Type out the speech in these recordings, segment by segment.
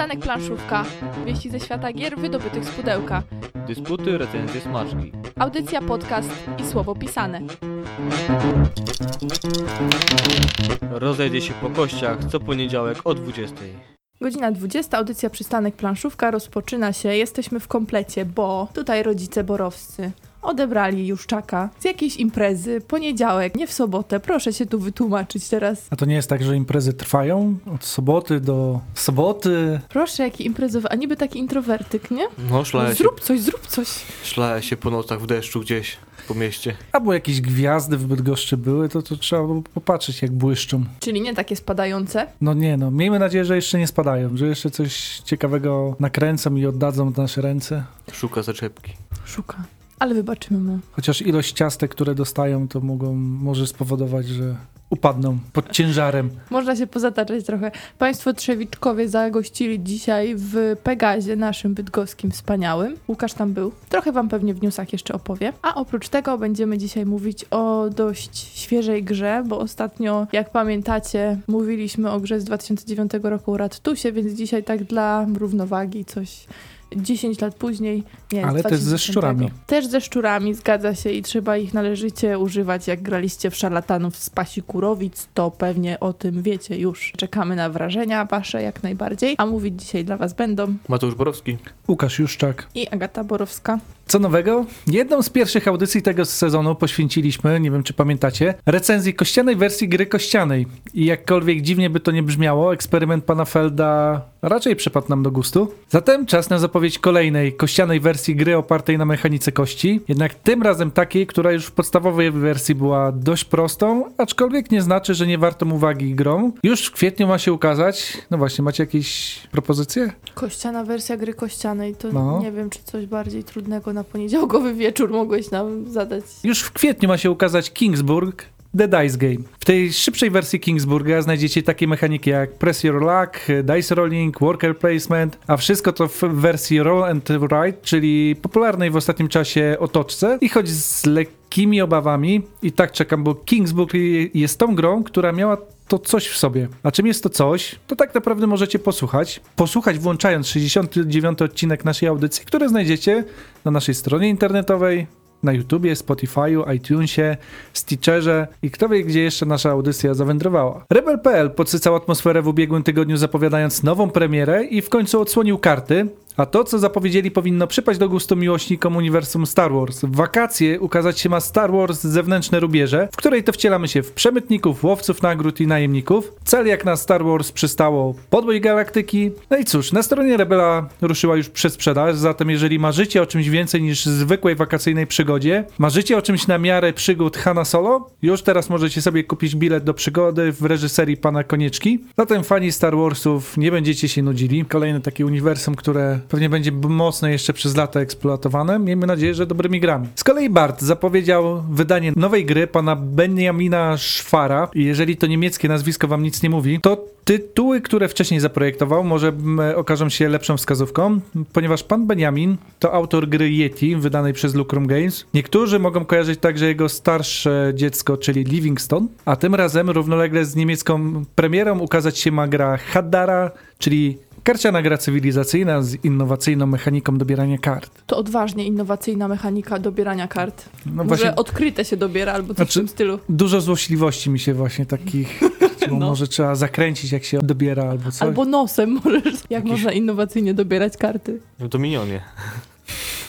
Przystanek Planszówka. Wieści ze świata gier wydobytych z pudełka. Dysputy, recenzje, smaczki. Audycja, podcast i słowo pisane. Rozejdzie się po kościach co poniedziałek o 20. Godzina 20, audycja Przystanek Planszówka rozpoczyna się. Jesteśmy w komplecie, bo tutaj rodzice borowscy odebrali Juszczaka z jakiejś imprezy, poniedziałek, nie w sobotę. Proszę się tu wytłumaczyć teraz. A to nie jest tak, że imprezy trwają od soboty do soboty? Proszę, jaki imprezowy, a niby taki introwertyk, nie? No, No, szlaję się, zrób coś, zrób coś. szlaję się po nocach w deszczu gdzieś po mieście. Albo jakieś gwiazdy w Bydgoszczy były, to, to trzeba było popatrzeć jak błyszczą. Czyli nie takie spadające. No nie no, miejmy nadzieję, że jeszcze nie spadają, że jeszcze coś ciekawego nakręcą i oddadzą w nasze ręce. Szuka zaczepki. Szuka. Ale wybaczymy mu. Chociaż ilość ciastek, które dostają, to mogą, może spowodować, że upadną pod ciężarem. Można się pozataczać trochę. Państwo Trzewiczkowie zagościli dzisiaj w Pegazie, naszym bydgoskim wspaniałym. Łukasz tam był. Trochę wam pewnie w newsach jeszcze opowie. A oprócz tego będziemy dzisiaj mówić o dość świeżej grze, bo ostatnio, jak pamiętacie, mówiliśmy o grze z 2009 roku Rattusie, więc dzisiaj tak dla równowagi coś 10 lat później. Nie, Ale też ze 2010. szczurami. Też ze szczurami, zgadza się i trzeba ich należycie używać. Jak graliście w szarlatanów z pasi Kurowic, to pewnie o tym wiecie już. Czekamy na wrażenia wasze jak najbardziej, a mówić dzisiaj dla was będą Mateusz Borowski. Łukasz Juszczak. i Agata Borowska. Co nowego? Jedną z pierwszych audycji tego sezonu poświęciliśmy, nie wiem czy pamiętacie, recenzji kościanej wersji gry kościanej. I jakkolwiek dziwnie by to nie brzmiało, eksperyment pana Felda raczej przypadł nam do gustu. Zatem czas na zapowiedź kolejnej kościanej wersji gry opartej na mechanice kości. Jednak tym razem takiej, która już w podstawowej wersji była dość prostą, aczkolwiek nie znaczy, że nie warto uwagi grą. Już w kwietniu ma się ukazać. No właśnie, macie jakieś propozycje? Kościana wersja gry kościanej, to No. nie wiem, czy coś bardziej trudnego na poniedziałkowy wieczór mogłeś nam zadać. Już w kwietniu ma się ukazać Kingsburg The Dice Game. W tej szybszej wersji Kingsburga znajdziecie takie mechaniki jak Press Your Luck, Dice Rolling, Worker Placement, a wszystko to w wersji Roll and Write, czyli popularnej w ostatnim czasie otoczce i choć z lekkimi obawami i tak czekam, bo Kingsburg jest tą grą, która miała to coś w sobie. A czym jest to coś? To tak naprawdę możecie posłuchać. Posłuchać włączając 69 odcinek naszej audycji, który znajdziecie na naszej stronie internetowej, na YouTubie, Spotify'u, iTunesie, Stitcherze i kto wie, gdzie jeszcze nasza audycja zawędrowała. Rebel.pl podsycał atmosferę w ubiegłym tygodniu zapowiadając nową premierę i w końcu odsłonił karty, a to, co zapowiedzieli, powinno przypaść do gustu miłośnikom uniwersum Star Wars. W wakacje ukazać się ma Star Wars Zewnętrzne Rubieże, w której to wcielamy się w przemytników, łowców nagród i najemników. Cel jak na Star Wars przystało podbój galaktyki. No i cóż, na stronie Rebela ruszyła już przedsprzedaż, zatem jeżeli marzycie o czymś więcej niż zwykłej wakacyjnej przygodzie, marzycie o czymś na miarę przygód Hanna Solo, już teraz możecie sobie kupić bilet do przygody w reżyserii pana Konieczki. Zatem fani Star Warsów nie będziecie się nudzili. Kolejne takie uniwersum, które pewnie będzie mocno jeszcze przez lata eksploatowane. Miejmy nadzieję, że dobrymi grami. Z kolei Bart zapowiedział wydanie nowej gry pana Benjamina Szwara. Jeżeli to niemieckie nazwisko wam nic nie mówi, to tytuły, które wcześniej zaprojektował, może m, okażą się lepszą wskazówką, ponieważ pan Benjamin to autor gry Yeti, wydanej przez Lucrum Games. Niektórzy mogą kojarzyć także jego starsze dziecko, czyli Livingstone, a tym razem równolegle z niemiecką premierą ukazać się ma gra Haddara, czyli karciana gra cywilizacyjna z innowacyjną mechaniką dobierania kart. To odważnie innowacyjna mechanika dobierania kart. No Może właśnie odkryte się dobiera albo coś Znaczy- w tym stylu. dużo złośliwości mi się właśnie takich, No. może trzeba zakręcić jak się dobiera albo coś. Albo nosem możesz. Jak Jakiś- można innowacyjnie dobierać karty? No to minionie.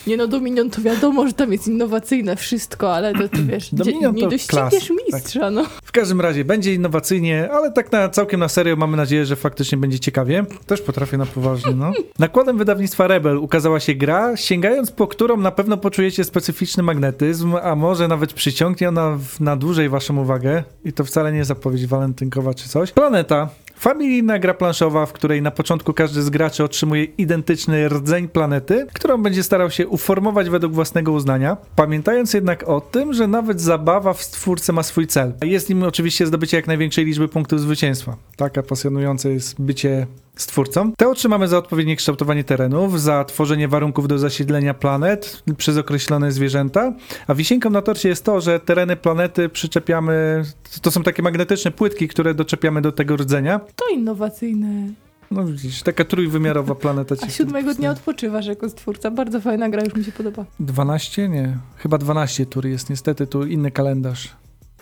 Nie no, Dominion to wiadomo, że tam jest innowacyjne wszystko, ale to ty wiesz, Dominion nie to dościgniesz mistrza, no. W każdym razie będzie innowacyjnie, ale tak na całkiem na serio mamy nadzieję, że faktycznie będzie ciekawie. Też potrafię na poważnie, no. Nakładem wydawnictwa Rebel ukazała się gra, sięgając po którą na pewno poczujecie specyficzny magnetyzm, a może nawet przyciągnie ona na dłużej waszą uwagę. I to wcale nie zapowiedź walentynkowa czy coś. Planeta. Familijna gra planszowa, w której na początku każdy z graczy otrzymuje identyczny rdzeń planety, którą będzie starał się uformować według własnego uznania, pamiętając jednak o tym, że nawet zabawa w stwórce ma swój cel. Jest nim oczywiście zdobycie jak największej liczby punktów zwycięstwa. Taka pasjonujące jest bycie stwórcą. Te otrzymamy za odpowiednie kształtowanie terenów, za tworzenie warunków do zasiedlenia planet przez określone zwierzęta, a wisienką na torcie jest to, że tereny planety przyczepiamy, to są takie magnetyczne płytki, które doczepiamy do tego rdzenia To innowacyjne. No widzisz, taka trójwymiarowa planeta A siódmego dnia odpoczywasz jako stwórca. Bardzo fajna gra, już mi się podoba. 12? Nie, chyba 12 tur jest, niestety tu inny kalendarz.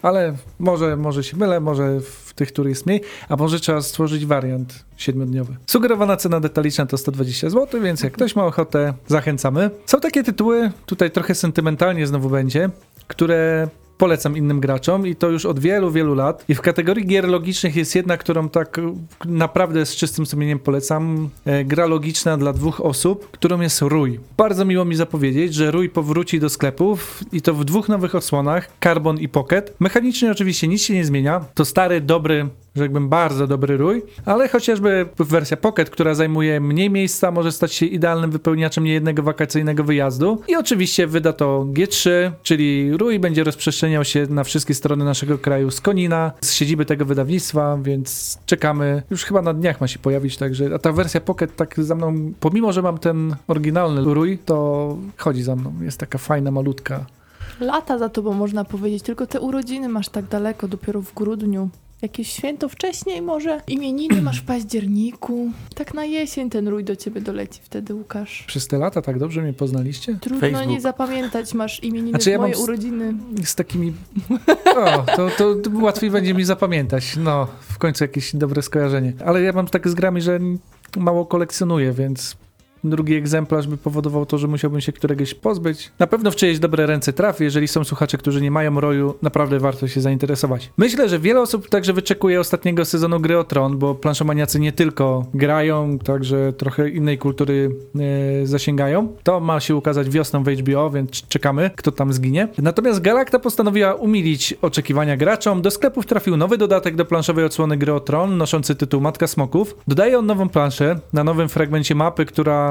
Ale może, może się mylę, może w tych tur jest mniej, a może trzeba stworzyć wariant siedmiodniowy. Sugerowana cena detaliczna to 120 zł, więc jak ktoś ma ochotę, zachęcamy. Są takie tytuły, tutaj trochę sentymentalnie znowu będzie, które polecam innym graczom i to już od wielu, wielu lat. I w kategorii gier logicznych jest jedna, którą tak naprawdę z czystym sumieniem polecam. E, gra logiczna dla dwóch osób, którą jest Rój. Bardzo miło mi zapowiedzieć, że Rój powróci do sklepów i to w dwóch nowych odsłonach, Carbon i Pocket. Mechanicznie oczywiście nic się nie zmienia. To stary, dobry, rzekłbym bardzo dobry rój, ale chociażby wersja Pocket, która zajmuje mniej miejsca, może stać się idealnym wypełniaczem niejednego wakacyjnego wyjazdu. I oczywiście wyda to G3, czyli rój będzie rozprzestrzeniał się na wszystkie strony naszego kraju z Konina, z siedziby tego wydawnictwa, więc czekamy. Już chyba na dniach ma się pojawić, także a ta wersja Pocket tak za mną, pomimo, że mam ten oryginalny rój, to chodzi za mną. Jest taka fajna, malutka. Lata za tobą można powiedzieć, tylko te urodziny masz tak daleko, dopiero w grudniu. Jakieś święto wcześniej może? Imieniny masz w październiku. Tak na jesień ten rój do ciebie doleci wtedy, Łukasz. Przez te lata tak dobrze mnie poznaliście? Trudno Facebook. nie zapamiętać, masz imieniny Znaczy, ja moje s- urodziny. z takimi. O, to, to, to łatwiej będzie mi zapamiętać. No, w końcu jakieś dobre skojarzenie. Ale ja mam tak z grami, że mało kolekcjonuję, więc drugi egzemplarz by powodował to, że musiałbym się któregoś pozbyć. Na pewno w czyjeś dobre ręce trafi. Jeżeli są słuchacze, którzy nie mają roju, naprawdę warto się zainteresować. Myślę, że wiele osób także wyczekuje ostatniego sezonu gry o Tron, bo planszomaniacy nie tylko grają, także trochę innej kultury e, zasięgają. To ma się ukazać wiosną w HBO, więc czekamy, kto tam zginie. Natomiast Galacta postanowiła umilić oczekiwania graczom. Do sklepów trafił nowy dodatek do planszowej odsłony gry o Tron, noszący tytuł Matka Smoków. Dodaje on nową planszę na nowym fragmencie mapy, która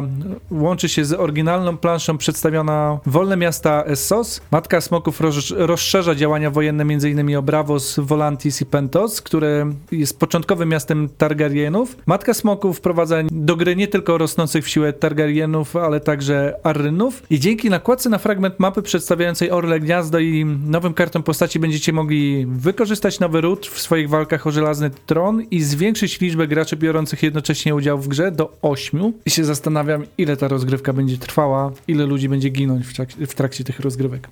łączy się z oryginalną planszą przedstawiona Wolne Miasta Essos. Matka Smoków roz, rozszerza działania wojenne m.in. o Bravos, Volantis i Pentos, które jest początkowym miastem Targaryenów. Matka Smoków wprowadza do gry nie tylko rosnących w siłę Targaryenów, ale także Arrynów. I dzięki nakładce na fragment mapy przedstawiającej Orle Gniazdo i nowym kartom postaci będziecie mogli wykorzystać nowy ród w swoich walkach o żelazny tron i zwiększyć liczbę graczy biorących jednocześnie udział w grze do 8. I się zastanawiam, ile ta rozgrywka będzie trwała, ile ludzi będzie ginąć w, trak- w trakcie tych rozgrywek.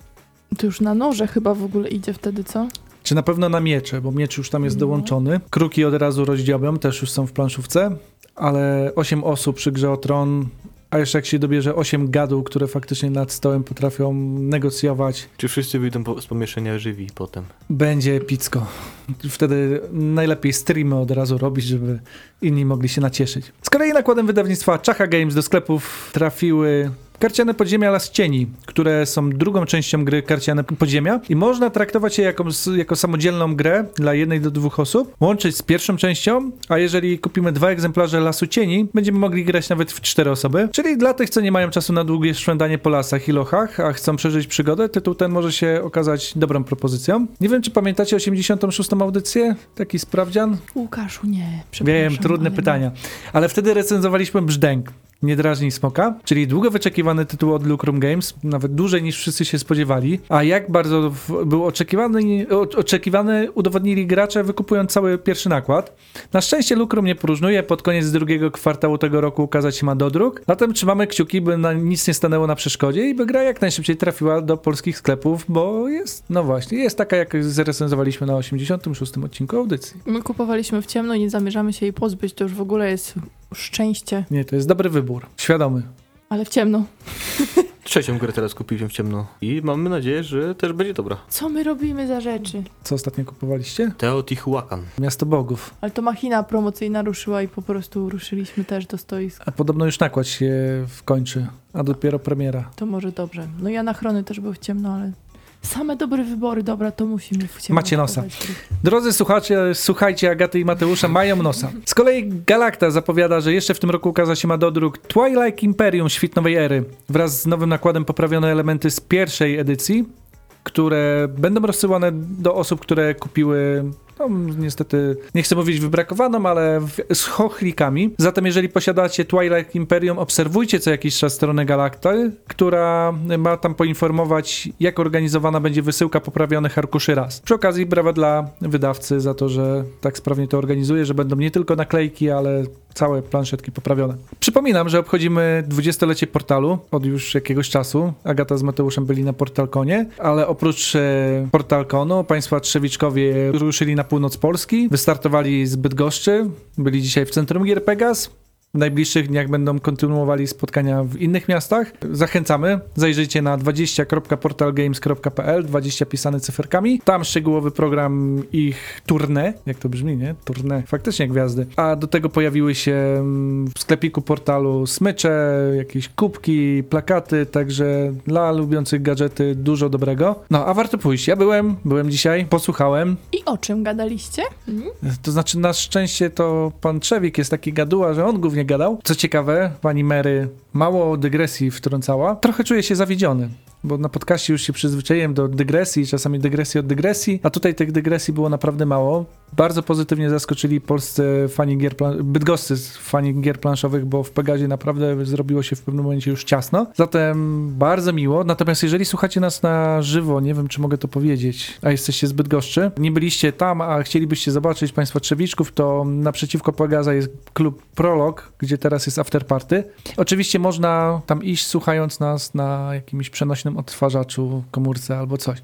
To już na noże chyba w ogóle idzie wtedy, co? Czy na pewno na miecze, bo miecz już tam jest No. dołączony. Kruki od razu rozdziobią, też już są w planszówce, ale 8 osób przy grze o tron, a jeszcze jak się dobierze 8 gadów, które faktycznie nad stołem potrafią negocjować, Czy wszyscy wyjdą po, z pomieszczenia żywi potem? będzie epicko. Wtedy najlepiej streamy od razu robić, żeby inni mogli się nacieszyć. Z kolei nakładem wydawnictwa Czacha Games do sklepów trafiły Karciane Podziemia Las Cieni, które są drugą częścią gry Karciane Podziemia i można traktować je jako, jako samodzielną grę dla jednej do dwóch osób, łączyć z pierwszą częścią, a jeżeli kupimy dwa egzemplarze Lasu Cieni, będziemy mogli grać nawet w cztery osoby, czyli dla tych, co nie mają czasu na długie szwendanie po lasach i lochach, a chcą przeżyć przygodę, tytuł ten może się okazać dobrą propozycją. Nie wiem, czy pamiętacie 86. audycję? Taki sprawdzian? Łukaszu, nie. przepraszam, Wiem, trudne ale pytania. Ale wtedy recenzowaliśmy Brzdęk. Nie smoka, czyli długo wyczekiwany tytuł od Lucrum Games, nawet dłużej niż wszyscy się spodziewali. A jak bardzo był oczekiwany, oczekiwany udowodnili gracze wykupując cały pierwszy nakład. Na szczęście Lucrum nie próżnuje, pod koniec drugiego kwartału tego roku ukazać się ma dodruk. Zatem trzymamy kciuki, by na nic nie stanęło na przeszkodzie i by gra jak najszybciej trafiła do polskich sklepów, bo jest, no właśnie, jest taka jak zrecenzowaliśmy na 86 odcinku audycji. My kupowaliśmy w ciemno i nie zamierzamy się jej pozbyć. To już w ogóle jest szczęście. Nie, to jest dobry wybór. Świadomy. Ale w ciemno. Trzecią grę teraz kupiliśmy w ciemno i mamy nadzieję, że też będzie dobra. Co my robimy za rzeczy? Co ostatnio kupowaliście? Teotihuacan. Miasto Bogów. Ale to machina promocyjna ruszyła i po prostu ruszyliśmy też do stoisk. A podobno już nakład się kończy, a dopiero premiera. To może dobrze. No i anachrony też był w ciemno, ale same dobre wybory, dobra, to musimy ciemno. Macie nosa. Drodzy słuchacze, słuchajcie, Agaty i Mateusza mają nosa. Z kolei Galacta zapowiada, że jeszcze w tym roku ukaże się ma dodruk Twilight Imperium Świt Nowej Ery wraz z nowym nakładem poprawione elementy z pierwszej edycji, które będą rozsyłane do osób, które kupiły no, niestety, nie chcę mówić wybrakowaną, ale w, z chochlikami. Zatem jeżeli posiadacie Twilight Imperium, obserwujcie co jakiś czas stronę Galacty, która ma tam poinformować, jak organizowana będzie wysyłka poprawionych arkuszy raz. Przy okazji brawa dla wydawcy za to, że tak sprawnie to organizuje, że będą nie tylko naklejki, ale całe planszetki poprawione. Przypominam, że obchodzimy 20-lecie portalu od już jakiegoś czasu. Agata z Mateuszem byli na Portalkonie, ale oprócz e, Portalkonu państwa Trzewiczkowie ruszyli na północ Polski, wystartowali z Bydgoszczy, byli dzisiaj w centrum Gier Pegas. W najbliższych dniach będą kontynuowali spotkania w innych miastach. Zachęcamy, zajrzyjcie na 20.portalgames.pl, 20 pisane cyferkami. Tam szczegółowy program ich tournée, jak to brzmi, nie? Tournée, faktycznie gwiazdy. A do tego pojawiły się mm, w sklepiku portalu smycze, jakieś kubki, plakaty, także dla lubiących gadżety dużo dobrego. No, a warto pójść. Ja byłem, byłem dzisiaj, posłuchałem. I o czym gadaliście? Mhm. To znaczy, na szczęście to pan Trzewik jest taki gaduła, że on głównie gadał. Co ciekawe, pani Mary mało dygresji wtrącała. Trochę czuję się zawiedziony. Bo na podcaście już się przyzwyczaiłem do dygresji, czasami dygresji od dygresji, a tutaj tych dygresji było naprawdę mało. Bardzo pozytywnie zaskoczyli polscy fani gier, bydgoscy fani gier planszowych, bo w Pegazie naprawdę zrobiło się w pewnym momencie już ciasno. Zatem bardzo miło. Natomiast jeżeli słuchacie nas na żywo, nie wiem czy mogę to powiedzieć, a jesteście z Bydgoszczy, nie byliście tam, a chcielibyście zobaczyć Państwa Trzewiczków, to naprzeciwko Pegaza jest klub Prolog, gdzie teraz jest afterparty. Oczywiście można tam iść słuchając nas na jakimś przenośnym odtwarzaczu, komórce albo coś.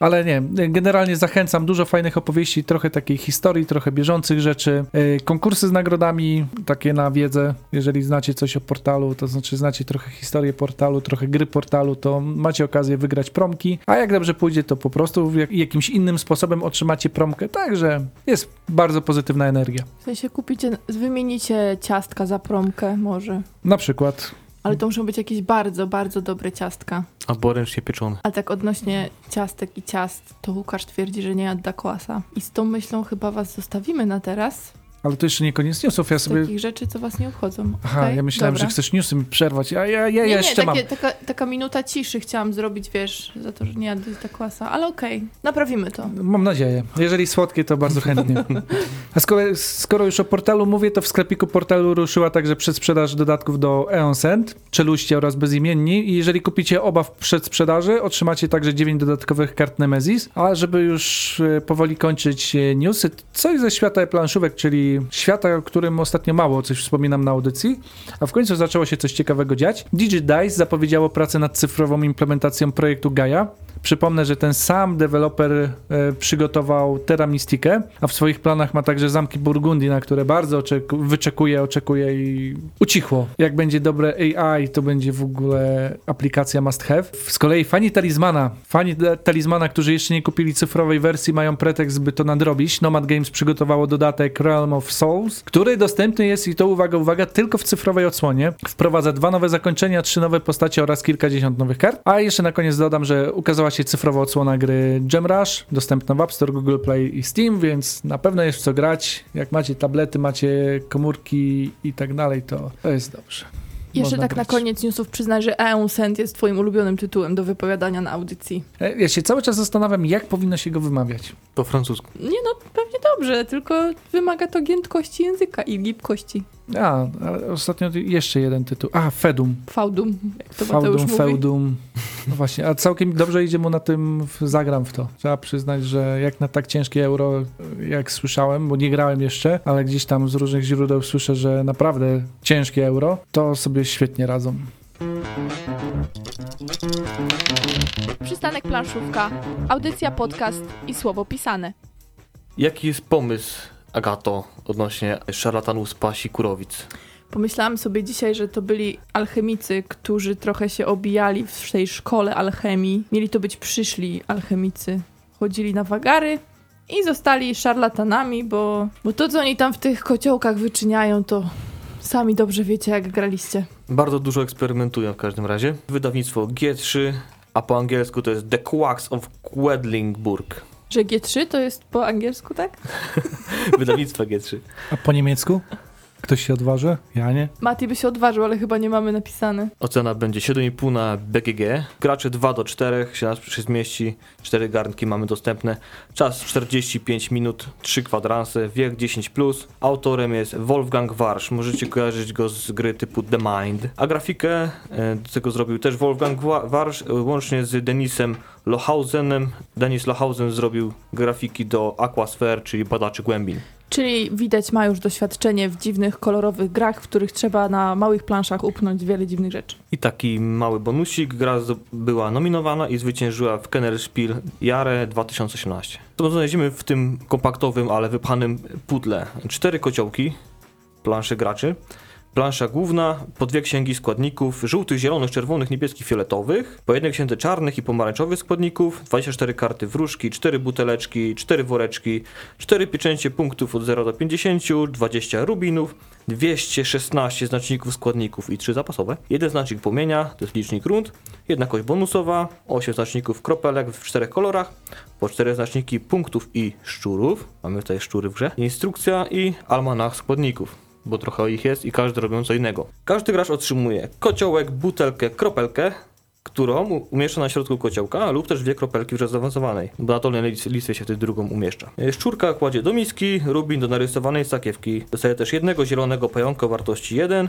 Ale nie, generalnie zachęcam, dużo fajnych opowieści, trochę takiej historii, trochę bieżących rzeczy, yy, konkursy z nagrodami, takie na wiedzę, jeżeli znacie coś o portalu, to znaczy znacie trochę historię portalu, trochę gry portalu, to macie okazję wygrać promki, a jak dobrze pójdzie, to po prostu jak, jakimś innym sposobem otrzymacie promkę, także jest bardzo pozytywna energia. W sensie kupicie, wymienicie ciastka za promkę może. Na przykład Ale to muszą być jakieś bardzo, bardzo dobre ciastka. Albo ręcznie pieczone. A tak odnośnie ciastek i ciast, to Łukasz twierdzi, że nie jadł kłasa. I z tą myślą chyba was zostawimy na teraz. Ale to jeszcze nie koniec newsów, ja sobie... takich rzeczy, co was nie obchodzą. Aha, Okej? ja myślałem, Dobra. że chcesz newsy mi przerwać, a ja, ja Nie, nie, jeszcze mam... takie, taka, taka minuta ciszy chciałam zrobić, wiesz, za to, że nie jadłeś kłasa. Ale okej, naprawimy to. Mam nadzieję. Jeżeli słodkie, to bardzo chętnie. A skoro, skoro już o portalu mówię, to w sklepiku portalu ruszyła także przedsprzedaż dodatków do Eon Send, Czeluście oraz Bezimienni i jeżeli kupicie oba w przedsprzedaży, otrzymacie także 9 dodatkowych kart Nemesis. A żeby już e, powoli kończyć e, newsy, coś ze świata planszówek, czyli świata, o którym ostatnio mało coś wspominam na audycji, a w końcu zaczęło się coś ciekawego dziać. DigiDice zapowiedziało pracę nad cyfrową implementacją projektu Gaia. Przypomnę, że ten sam deweloper e, przygotował Terra Mystikę, a w swoich planach ma także zamki Burgundii, na które bardzo oczeku- wyczekuje, oczekuje i ucichło. Jak będzie dobre AI, to będzie w ogóle aplikacja must have. Z kolei fani Talizmana, fani Talizmana, którzy jeszcze nie kupili cyfrowej wersji, mają pretekst, by to nadrobić. Nomad Games przygotowało dodatek Realm of Souls, który dostępny jest i to uwaga, uwaga, tylko w cyfrowej odsłonie. Wprowadza dwa nowe zakończenia, trzy nowe postacie oraz kilkadziesiąt nowych kart. A jeszcze na koniec dodam, że ukazała się cyfrowa odsłona gry Gem Rush, dostępna w App Store, Google Play i Steam, więc na pewno jest w co grać. Jak macie tablety, macie komórki i tak dalej, to, to jest dobrze. Jeszcze tak na koniec newsów przyznaj, że Eon Send jest twoim ulubionym tytułem do wypowiadania na audycji. E, Ja się cały czas zastanawiam, jak powinno się go wymawiać. Po francusku. Nie no, pewnie dobrze, tylko wymaga to giętkości języka i gibkości. A, ale ostatnio jeszcze jeden tytuł. A, Fedum. Faudum, jak to Mateusz Feudum, mówi. Feudum. No właśnie, a całkiem dobrze idzie mu na tym, w- zagram w to. Trzeba przyznać, że jak na tak ciężkie euro, jak słyszałem, bo nie grałem jeszcze, ale gdzieś tam z różnych źródeł słyszę, że naprawdę ciężkie euro, to sobie świetnie radzą. Przystanek planszówka, audycja, podcast i słowo pisane. Jaki jest pomysł, Agato, odnośnie szarlatanów z pasi kurowic? Pomyślałam sobie dzisiaj, że to byli alchemicy, którzy trochę się obijali w tej szkole alchemii. Mieli to być przyszli alchemicy. Chodzili na wagary i zostali szarlatanami, bo, bo to, co oni tam w tych kociołkach wyczyniają, to sami dobrze wiecie, jak graliście. Bardzo dużo eksperymentują w każdym razie. Wydawnictwo G3, a po angielsku to jest The Quacks of Quedlingburg. Że G3 to jest po angielsku, tak? Wydawnictwa G3. A po niemiecku? Ktoś się odważy? Ja nie. Mati by się odważył, ale chyba nie mamy napisane. Ocena będzie 7,5 na BGG. Gracze 2 do 4 się nas się zmieści. 4 garnki mamy dostępne. Czas 45 minut, 3 kwadranse, wiek 10+. Plus. Autorem jest Wolfgang Warsz. Możecie kojarzyć go z gry typu The Mind. A grafikę e, do tego zrobił też Wolfgang Wa- Warsz, e, łącznie z Denisem Lohausenem. Denis Lohausen zrobił grafiki do Aquasphere, czyli badaczy głębin. Czyli widać ma już doświadczenie w dziwnych, kolorowych grach, w których trzeba na małych planszach upchnąć wiele dziwnych rzeczy. I taki mały bonusik. Gra była nominowana i zwyciężyła w Kennerspiel Jahre 2018. To znaleźliśmy w tym kompaktowym, ale wypchanym pudle cztery kociołki, plansze graczy. Plansza główna, po dwie księgi składników, żółtych, zielonych, czerwonych, niebieskich, fioletowych, po jednej księdze czarnych i pomarańczowych składników, 24 karty wróżki, 4 buteleczki, 4 woreczki, 4 pieczęcie punktów od 0 do 50, 20 rubinów, 216 znaczników składników i 3 zapasowe, jeden znacznik płomienia, to jest licznik rund, jedna kość bonusowa, 8 znaczników kropelek w czterech kolorach, po 4 znaczniki punktów i szczurów, mamy tutaj szczury w grze, instrukcja i almanach składników bo trochę ich jest i każdy robią co innego. Każdy gracz otrzymuje kociołek, butelkę, kropelkę, którą umieszcza na środku kociołka lub też dwie kropelki grze zaawansowanej, bo na dolnej lis- listwie się wtedy drugą umieszcza. Szczurka kładzie do miski, rubin do narysowanej sakiewki. Dostaje też jednego zielonego pająka o wartości 1,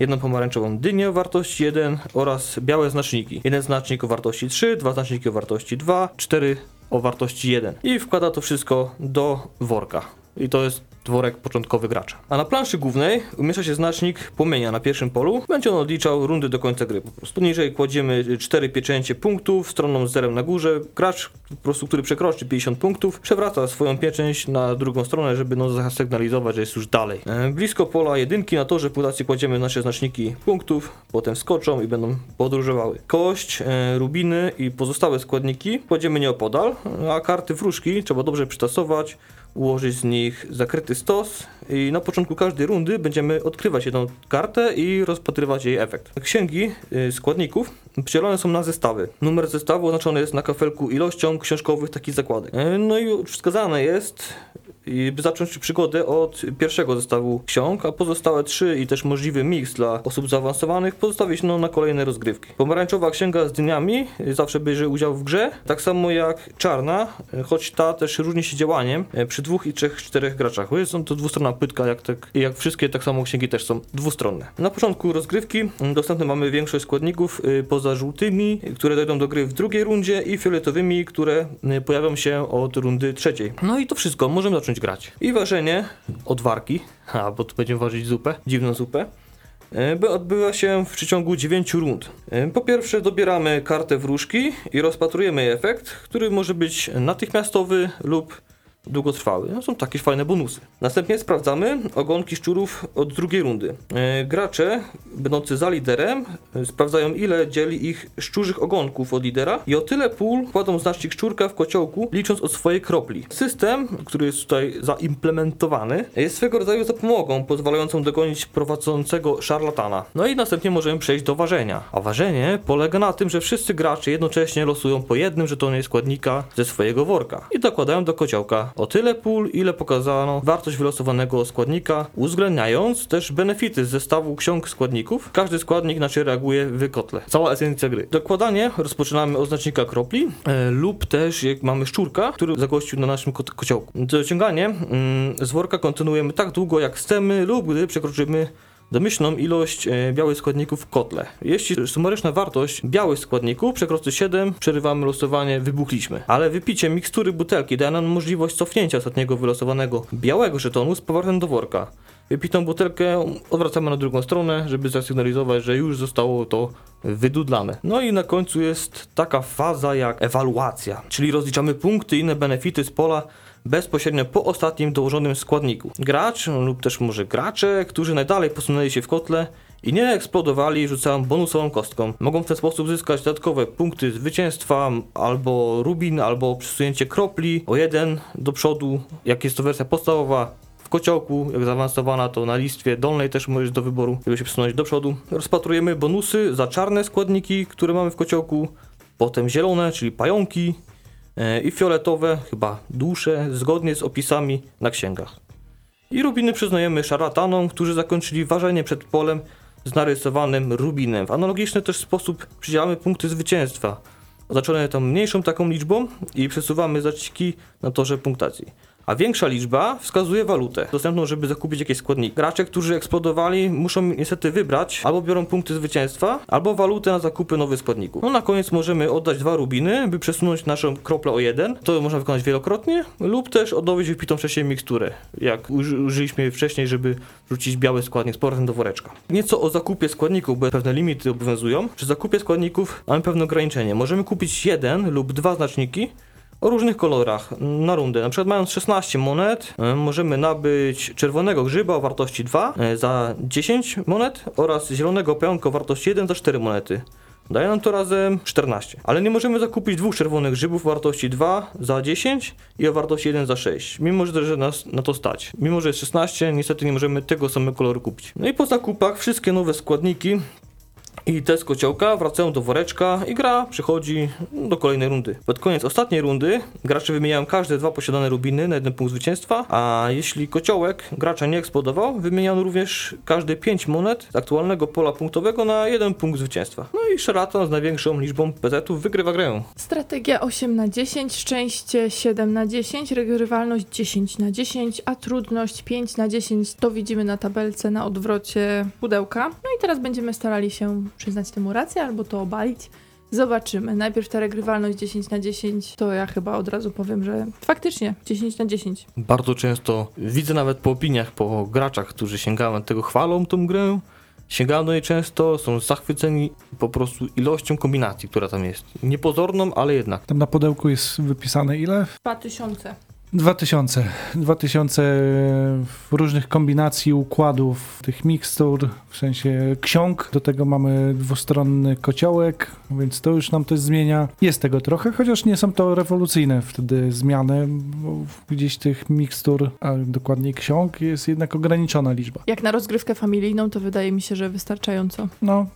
jedną pomarańczową dynię o wartości 1 oraz białe znaczniki. Jeden znacznik o wartości 3, dwa znaczniki o wartości 2, 4 o wartości 1. I wkłada to wszystko do worka. I to jest worek początkowy gracza. A na planszy głównej umieszcza się znacznik płomienia na pierwszym polu. Będzie on odliczał rundy do końca gry po prostu. Niżej kładziemy 4 pieczęcie punktów, stroną z zerem na górze. Gracz, po prostu, który przekroczy 50 punktów, przewraca swoją pieczęć na drugą stronę, żeby no zasygnalizować, że jest już dalej. E, blisko pola jedynki na torze punktacji kładziemy nasze znaczniki punktów, potem skoczą i będą podróżowały. Kość, e, rubiny i pozostałe składniki kładziemy nieopodal, a karty wróżki trzeba dobrze przytasować, ułożyć z nich zakryty stos i na początku każdej rundy będziemy odkrywać jedną kartę i rozpatrywać jej efekt. Księgi y, składników przydzielone są na zestawy. Numer zestawu oznaczony jest na kafelku ilością książkowych takich zakładek. Y, No i wskazane jest, i by zacząć przygodę od pierwszego zestawu ksiąg, a pozostałe trzy i też możliwy miks dla osób zaawansowanych pozostawić no, na kolejne rozgrywki. Pomarańczowa księga z dniami y, zawsze bierze udział w grze, tak samo jak czarna, y, choć ta też różni się działaniem y, przy dwóch i trzech, czterech graczach. Jest to dwustronna płytka, jak, tak, jak wszystkie tak samo księgi też są dwustronne. Na początku rozgrywki y, dostępne mamy większość składników poza żółtymi, które dojdą do gry w drugiej rundzie i fioletowymi, które pojawią się od rundy trzeciej. No i to wszystko, możemy zacząć grać. I ważenie od warki, a bo tu będziemy ważyć zupę, dziwną zupę. e, by odbywa się w przeciągu 9 rund. E, Po pierwsze dobieramy kartę wróżki i rozpatrujemy jej efekt, który może być natychmiastowy lub długotrwały. No, są takie fajne bonusy. Następnie sprawdzamy ogonki szczurów od drugiej rundy. E, gracze, będący za liderem, e, sprawdzają ile dzieli ich szczurzych ogonków od lidera i o tyle pól kładą znacznik szczurka w kociołku, licząc od swojej kropli. System, który jest tutaj zaimplementowany, jest swego rodzaju zapomogą pozwalającą dogonić prowadzącego szarlatana. No i następnie możemy przejść do ważenia. A ważenie polega na tym, że wszyscy gracze jednocześnie losują po jednym żetonie składnika ze swojego worka i dokładają do kociołka o tyle pól, ile pokazano wartość wylosowanego składnika, uwzględniając też benefity z zestawu ksiąg składników. Każdy składnik inaczej reaguje w kotle. Cała esencja gry. Dokładanie rozpoczynamy od znacznika kropli e, lub też jak mamy szczurka, który zagościł na naszym ko- kociołku. Dociąganie mm, z worka kontynuujemy tak długo jak chcemy lub gdy przekroczymy domyślną ilość e, białych składników w kotle. Jeśli sumaryczna wartość białych składników przekroczy 7, przerywamy losowanie, wybuchliśmy. Ale wypicie mikstury butelki daje nam możliwość cofnięcia ostatniego wylosowanego białego żetonu z powrotem do worka. Wypitą butelkę odwracamy na drugą stronę, żeby zasygnalizować, że już zostało to wydudlane. No i na końcu jest taka faza jak ewaluacja, czyli rozliczamy punkty i inne benefity z pola bezpośrednio po ostatnim dołożonym składniku. Gracz lub też może gracze, którzy najdalej posunęli się w kotle i nie eksplodowali, rzucają bonusową kostką. Mogą w ten sposób zyskać dodatkowe punkty zwycięstwa, albo rubin, albo przesunięcie kropli o jeden do przodu, jak jest to wersja podstawowa. W kociołku, jak zaawansowana, to na listwie dolnej też możesz do wyboru, żeby się przesunąć do przodu. Rozpatrujemy bonusy za czarne składniki, które mamy w kociołku, potem zielone, czyli pająki, i fioletowe, chyba dusze, zgodnie z opisami na księgach. I rubiny przyznajemy szarlatanom, którzy zakończyli ważenie przed polem z narysowanym rubinem. W analogiczny też sposób przydzielamy punkty zwycięstwa. Oznaczone tam mniejszą taką liczbą i przesuwamy zaczniki na torze punktacji. A większa liczba wskazuje walutę dostępną, żeby zakupić jakieś składniki. Gracze, którzy eksplodowali, muszą niestety wybrać albo biorą punkty zwycięstwa, albo walutę na zakupy nowych składników. No na koniec możemy oddać dwa rubiny, by przesunąć naszą kroplę o jeden. To można wykonać wielokrotnie, lub też odnowić wypitą wcześniej miksturę, jak uży- użyliśmy wcześniej, żeby wrzucić biały składnik z powrotem do woreczka. Nieco o zakupie składników, bo pewne limity obowiązują. Przy zakupie składników mamy pewne ograniczenie. Możemy kupić jeden lub dwa znaczniki, o różnych kolorach na rundę. Na przykład mając 16 monet, e, możemy nabyć czerwonego grzyba o wartości 2 e, za 10 monet oraz zielonego pająka o wartości 1 za 4 monety. Daje nam to razem 14. Ale nie możemy zakupić dwóch czerwonych grzybów o wartości 2 za 10 i o wartości 1 za 6. Mimo, że nas na to stać. Mimo, że jest 16, niestety nie możemy tego samego koloru kupić. No i po zakupach wszystkie nowe składniki i te z kociołka wracają do woreczka i gra przechodzi do kolejnej rundy. Pod koniec ostatniej rundy gracze wymieniają każde dwa posiadane rubiny na jeden punkt zwycięstwa, a jeśli kociołek gracza nie eksplodował, wymieniano również każde 5 monet z aktualnego pola punktowego na jeden punkt zwycięstwa. No i szarlatan z największą liczbą pezetów wygrywa grę. Strategia 8 na 10, szczęście 7 na 10, regrywalność 10 na 10, a trudność 5 na 10 to widzimy na tabelce na odwrocie pudełka. No i teraz będziemy starali się przyznać temu rację albo to obalić. Zobaczymy. Najpierw ta regrywalność 10 na 10, to ja chyba od razu powiem, że faktycznie 10 na 10. Bardzo często widzę nawet po opiniach, po graczach, którzy sięgają tego, chwalą tą grę. Sięgają do niej często, są zachwyceni po prostu ilością kombinacji, która tam jest. Niepozorną, ale jednak. Tam na pudełku jest wypisane ile? 2000. 2000. 2000 różnych kombinacji, układów, tych mikstur, w sensie ksiąg. Do tego mamy dwustronny kociołek, więc to już nam też zmienia. Jest tego trochę, chociaż nie są to rewolucyjne wtedy zmiany, bo gdzieś tych mikstur, a dokładniej ksiąg jest jednak ograniczona liczba. Jak na rozgrywkę familijną, to wydaje mi się, że wystarczająco. No,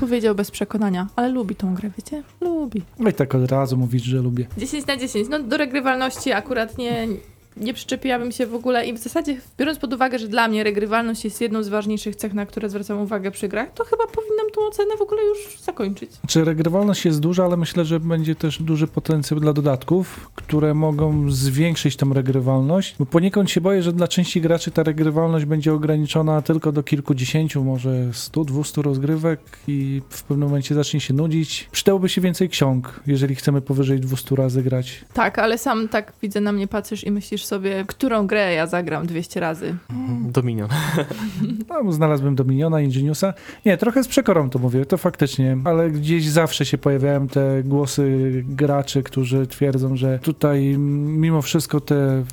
Powiedział bez przekonania, ale lubi tą grę, wiecie? Lubi. no i tak od razu mówić, że lubię. 10 na 10. No do regrywalności akurat nie, and nie przyczepiłabym się w ogóle i w zasadzie biorąc pod uwagę, że dla mnie regrywalność jest jedną z ważniejszych cech, na które zwracam uwagę przy grach, to chyba powinnam tą ocenę w ogóle już zakończyć. Czy regrywalność jest duża, ale myślę, że będzie też duży potencjał dla dodatków, które mogą zwiększyć tą regrywalność. Bo poniekąd się boję, że dla części graczy ta regrywalność będzie ograniczona tylko do kilkudziesięciu, może 100, 200 rozgrywek i w pewnym momencie zacznie się nudzić. Przydałoby się więcej ksiąg, jeżeli chcemy powyżej 200 razy grać. Tak, ale sam tak widzę na mnie patrzysz i myślisz sobie, którą grę ja zagram 200 razy. Dominion. No, znalazłem Dominiona, Ingeniusa. Nie, trochę z przekorą to mówię, to faktycznie, ale gdzieś zawsze się pojawiają te głosy graczy, którzy twierdzą, że tutaj mimo wszystko te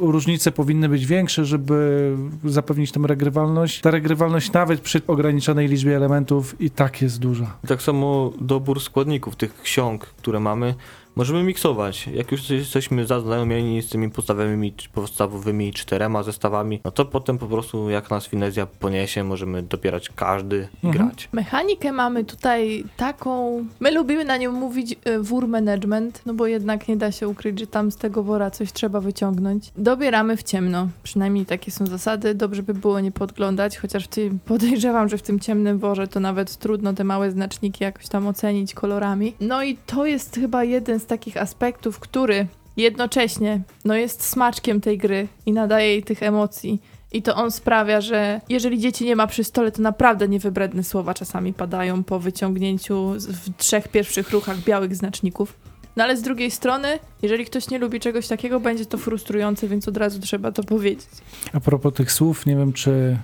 różnice powinny być większe, żeby zapewnić tę regrywalność. Ta regrywalność nawet przy ograniczonej liczbie elementów i tak jest duża. Tak samo dobór składników, tych ksiąg, które mamy, możemy miksować. Jak już jesteśmy zaznajomieni z tymi podstawowymi, podstawowymi czterema zestawami, no to potem po prostu jak nas finezja poniesie, możemy dopierać każdy i Mhm. grać. Mechanikę mamy tutaj taką. My lubimy na nią mówić y, wór management, no bo jednak nie da się ukryć, że tam z tego wora coś trzeba wyciągnąć. Dobieramy w ciemno, przynajmniej takie są zasady. Dobrze by było nie podglądać, chociaż w tym, podejrzewam, że w tym ciemnym worze to nawet trudno te małe znaczniki jakoś tam ocenić kolorami. No i to jest chyba jeden z takich aspektów, który jednocześnie no jest smaczkiem tej gry i nadaje jej tych emocji. I to on sprawia, że jeżeli dzieci nie ma przy stole, to naprawdę niewybredne słowa czasami padają po wyciągnięciu w trzech pierwszych ruchach białych znaczników. No ale z drugiej strony, jeżeli ktoś nie lubi czegoś takiego, będzie to frustrujące, więc od razu trzeba to powiedzieć. A propos tych słów, nie wiem czy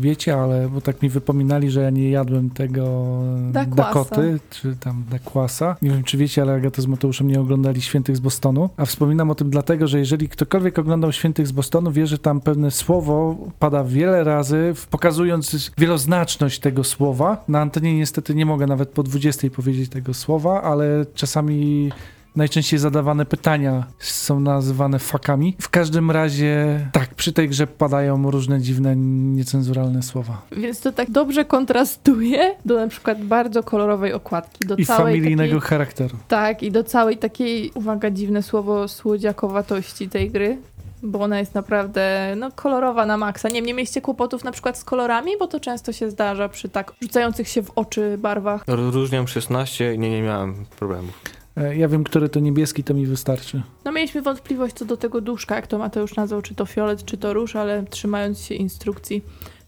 wiecie, ale bo tak mi wypominali, że ja nie jadłem tego Dakwasa. Dakoty, czy tam Dakwasa. Nie wiem, czy wiecie, ale Agata z Mateuszem nie oglądali Świętych z Bostonu. A wspominam o tym dlatego, że jeżeli ktokolwiek oglądał Świętych z Bostonu, wie, że tam pewne słowo pada wiele razy, pokazując wieloznaczność tego słowa. Na antenie niestety nie mogę nawet po 20 powiedzieć tego słowa, ale czasami najczęściej zadawane pytania są nazywane fakami. W każdym razie, tak, przy tej grze padają różne dziwne, niecenzuralne słowa. Więc to tak dobrze kontrastuje do na przykład bardzo kolorowej okładki, do I całej familijnego takiej, charakteru. Tak, i do całej takiej, uwaga, dziwne słowo, słodziakowatości tej gry. bo ona jest naprawdę no, kolorowa na maksa. Nie, nie mieliście kłopotów na przykład z kolorami, bo to często się zdarza przy tak rzucających się w oczy barwach. Rozróżniam 16 i nie, nie miałem problemów. E, Ja wiem, który to niebieski, to mi wystarczy. No mieliśmy wątpliwość co do tego duszka, jak to Mateusz nazwał, czy to fiolet, czy to róż, ale trzymając się instrukcji,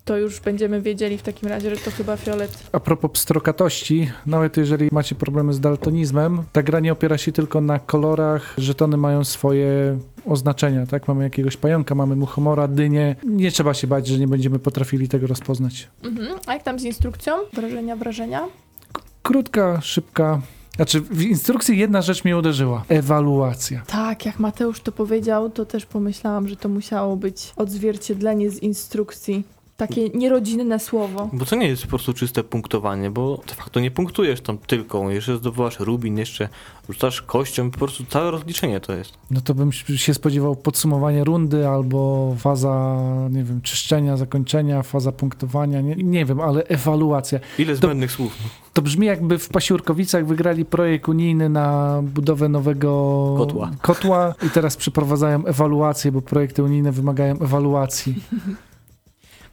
to już będziemy wiedzieli w takim razie, że to chyba fiolet. A propos pstrokatości, nawet jeżeli macie problemy z daltonizmem, ta gra nie opiera się tylko na kolorach, żetony mają swoje oznaczenia, tak? Mamy jakiegoś pająka, mamy muchomora, dynię. Nie trzeba się bać, że nie będziemy potrafili tego rozpoznać. Mhm. A jak tam z instrukcją? Wrażenia, wrażenia? Krótka, szybka. Znaczy, w instrukcji jedna rzecz mnie uderzyła. Ewaluacja. Tak, jak Mateusz to powiedział, to też pomyślałam, że to musiało być odzwierciedlenie z instrukcji. Takie nierodzinne słowo. Bo to nie jest po prostu czyste punktowanie, bo de facto nie punktujesz tam tylko, jeszcze zdobywasz rubin, jeszcze rzucasz kością, po prostu całe rozliczenie to jest. No to bym się spodziewał podsumowania rundy albo faza, nie wiem, czyszczenia, zakończenia, faza punktowania, nie, nie wiem, ale ewaluacja. Ile zbędnych słów. To brzmi jakby w Pasiurkowicach wygrali projekt unijny na budowę nowego Kotła. kotła i teraz przeprowadzają ewaluację, bo projekty unijne wymagają ewaluacji.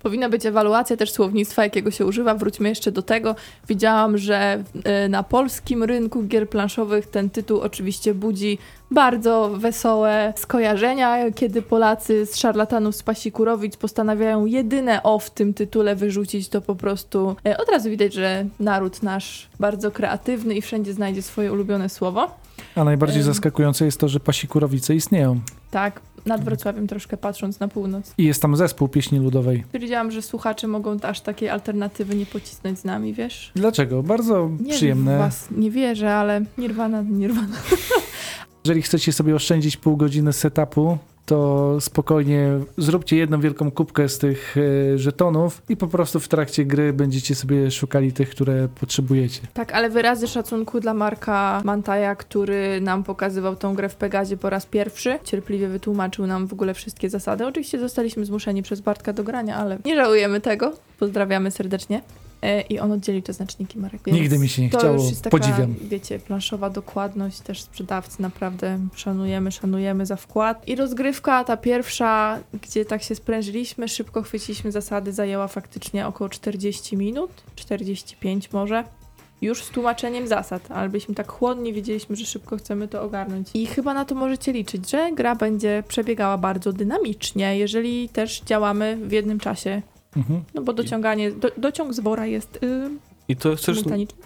Powinna być ewaluacja też słownictwa, jakiego się używa. Wróćmy jeszcze do tego. Widziałam, że e, na polskim rynku gier planszowych ten tytuł oczywiście budzi bardzo wesołe skojarzenia, kiedy Polacy z szarlatanów z Pasikurowic postanawiają jedyne o w tym tytule wyrzucić, to po prostu e, od razu widać, że naród nasz bardzo kreatywny i wszędzie znajdzie swoje ulubione słowo. A najbardziej zaskakujące jest to, że Pasikurowice istnieją Tak, nad Wrocławiem troszkę patrząc na północ. i jest tam zespół pieśni ludowej. Stwierdziłam, że słuchacze mogą aż takiej alternatywy nie pocisnąć z nami, wiesz? Dlaczego? Bardzo Nie przyjemne. was nie wierzę, ale Nirvana, Nirvana. Jeżeli chcecie sobie oszczędzić pół godziny setupu, to spokojnie zróbcie jedną wielką kubkę z tych e, żetonów i po prostu w trakcie gry będziecie sobie szukali tych, które potrzebujecie. Tak, ale wyrazy szacunku dla Marka Mantaja, który nam pokazywał tą grę w Pegazie po raz pierwszy. Cierpliwie wytłumaczył nam w ogóle wszystkie zasady. Oczywiście zostaliśmy zmuszeni przez Bartka do grania, ale nie żałujemy tego. Pozdrawiamy serdecznie. E, I on oddzielił te znaczniki, Marek. Nigdy mi się nie to chciało, już jest taka, podziwiam. wiecie, planszowa dokładność, też sprzedawcy naprawdę szanujemy, szanujemy za wkład. I rozgrywka, ta pierwsza, gdzie tak się sprężyliśmy, szybko chwyciliśmy zasady, zajęła faktycznie około 40 minut, 45 może. Już z tłumaczeniem zasad, ale byliśmy tak chłodni, wiedzieliśmy, że szybko chcemy to ogarnąć. I chyba na to możecie liczyć, że gra będzie przebiegała bardzo dynamicznie, jeżeli też działamy w jednym czasie. Mhm. No bo dociąganie, do, dociąg z wora jest yy, I to jest też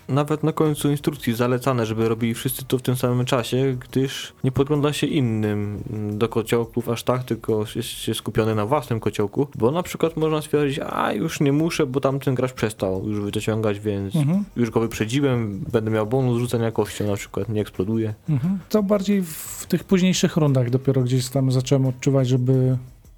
nawet na końcu instrukcji zalecane, żeby robili wszyscy to w tym samym czasie, gdyż nie podgląda się innym mm, do kociołków aż tak, tylko jest się skupiony na własnym kociołku, bo na przykład można stwierdzić, a już nie muszę, bo tamten gracz przestał już dociągać, więc Mhm. już go wyprzedziłem, będę miał bonus rzucenia kością na przykład, nie eksploduje. Mhm. To bardziej w tych późniejszych rundach dopiero gdzieś tam zacząłem odczuwać, żeby